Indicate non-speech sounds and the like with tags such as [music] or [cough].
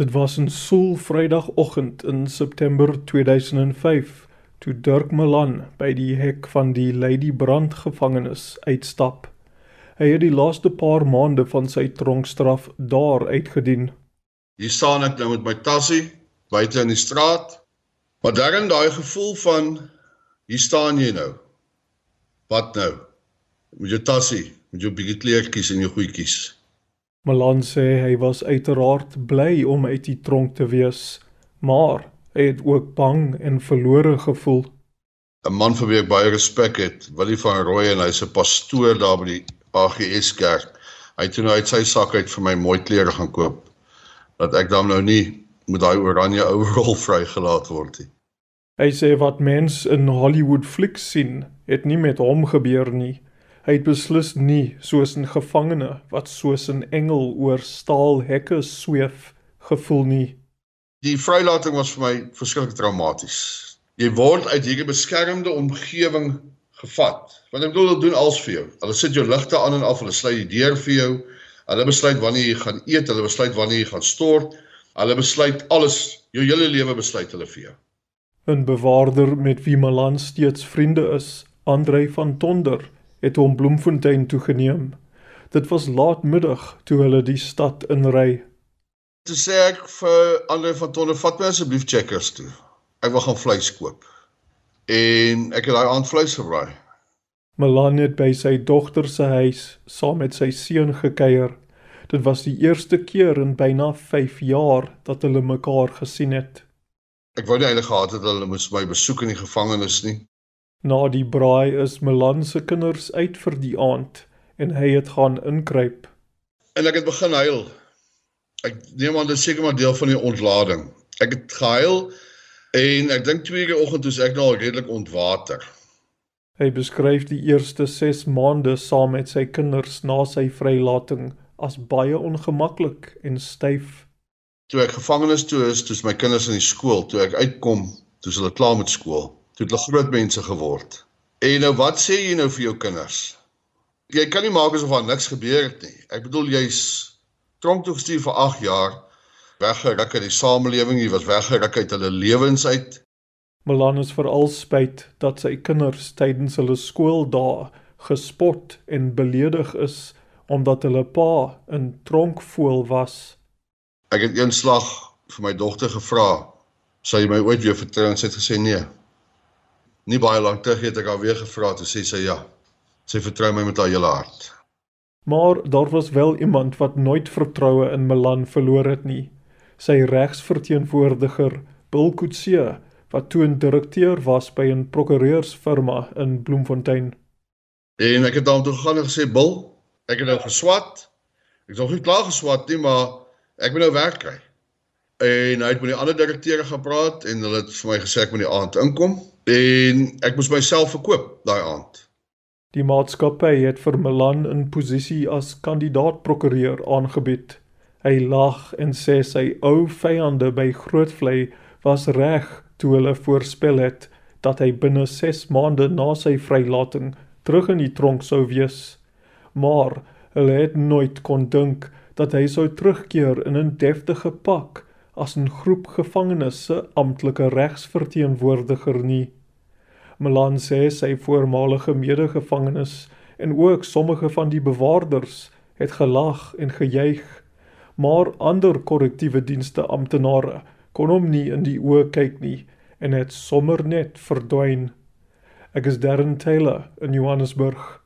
Dit was 'n soel Vrydagoggend in September 2005 toe Dirk Malan by die hek van die Lady Brand gevangenis uitstap. Hy het die laaste paar maande van sy tronkstraf daar uitgedien. Hier staan ek nou met my tassie buite in die straat. Maar daarin daai gevoel van hier staan jy nou. Wat nou? Met jou tassie, met jou bietjie kleertjies en jou goedjies. Malan sê hy was uiteraard bly om uit die tronk te wees, maar hy het ook bang en verlore gevoel. 'n Man vir wie ek baie respek het, Willie van Rooi en hy's 'n pastoor daar by die AGS kerk. Hy het toe nou uit sy sak uit vir my mooi klere gaan koop dat ek dan nou nie met daai oranje overall [laughs] vrygelaat word nie. Hy sê wat mense in Hollywood flieks sien, het nie met hom gebeur nie. Hy het beslis nie soos 'n gevangene wat soos 'n engel oor staalhekke sweef gevoel nie. Die vrylating was vir my verskriklik traumaties. Jy word uit hierdie beskermde omgewing gevat. Want ek bedoel hulle doen alles vir jou. Hulle sit jou ligte aan en af, hulle sluit die deur vir jou. Hulle besluit wanneer jy gaan eet, hulle besluit wanneer jy gaan stort. Hulle besluit alles, jou hele lewe besluit hulle vir jou. 'n Bewaarder met wie Malan steeds vriende is, Andrei van Tonder, het hom Bloemfontein toe geneem. Dit was laatmiddag toe hulle die stad inry. Toe sê ek vir Andre van Tonne, vat my asseblief checkers toe. Ek wil gaan vleis koop. En ek het daai aand vleis gebraai. Melan het by sy dogter se huis saam met sy seun gekuier. Dit was die eerste keer in byna 5 jaar dat hulle mekaar gesien het. Ek wou nie eintlik gehad het hulle moes my besoek in die gevangenis nie. Na die braai is Milan se kinders uit vir die aand en hy het gaan inkruip. En ek het begin huil. Ek neem aan dit seker maar deel van die ontlading. Ek het gehuil en ek dink twee keer oggend toe ek nou redelik ontwater. Hy beskryf die eerste 6 maande saam met sy kinders na sy vrylating as baie ongemaklik en styf. Toe ek gevangenes toe is, toe is my kinders in die skool, toe ek uitkom, toe is hulle klaar met skool toe het hulle groot mense geword. En nou wat sê jy nou vir jou kinders? Jy kan nie maak asof daar niks gebeur het nie. Ek bedoel jy's tronk toe gestuur vir 8 jaar, weggeruk uit die samelewing, jy was weggeruk uit hulle lewens uit. Melanus veral spyt dat sy kinders tydens hulle skooldae gespot en beledig is omdat hulle pa 'n tronkvoël was. Ek het eenslag vir my dogter gevra, "Sal jy my ooit weer vertrou?" en sy het gesê, "Nee." Nie baie lank terug het ek haar weer gevra toe sê sy ja. Sy vertrou my met haar hele hart. Maar daar was wel iemand wat nooit vertroue in Milan verloor het nie. Sy regsverteenwoordiger, Bill Kutse, wat toe 'n direkteur was by 'n prokureursfirma in Bloemfontein. En ek het aan toe gegaan en gesê, "Bill, ek het nou geswat. Ek is nog nie klaar geswat nie, maar ek moet nou werk kry." En hy het met die ander direkteure gepraat en hulle het vir my gesê ek moet die aand inkom en ek moes myself verkoop daai aand. Die maatskappy het vir Milan 'n posisie as kandidaat-prokureur aangebied. Hy lag en sê sy ou vyande by Grootvlei was reg toe hulle voorspel het dat hy binne 6 maande na sy vrylating terug in die tronk sou wees. Maar hulle het nooit kon dink dat hy sou terugkeer in 'n deftige pak as 'n groep gevangenes se amptelike regsverteenwoordiger nie. Milan sê sy voormalige medegevangenes en ook sommige van die bewaarders het gelag en gejuig, maar ander korrektiewe dienste amptenare kon hom nie in die oë kyk nie en het sommer net verdwyn. Ek is Darren Taylor in Johannesburg.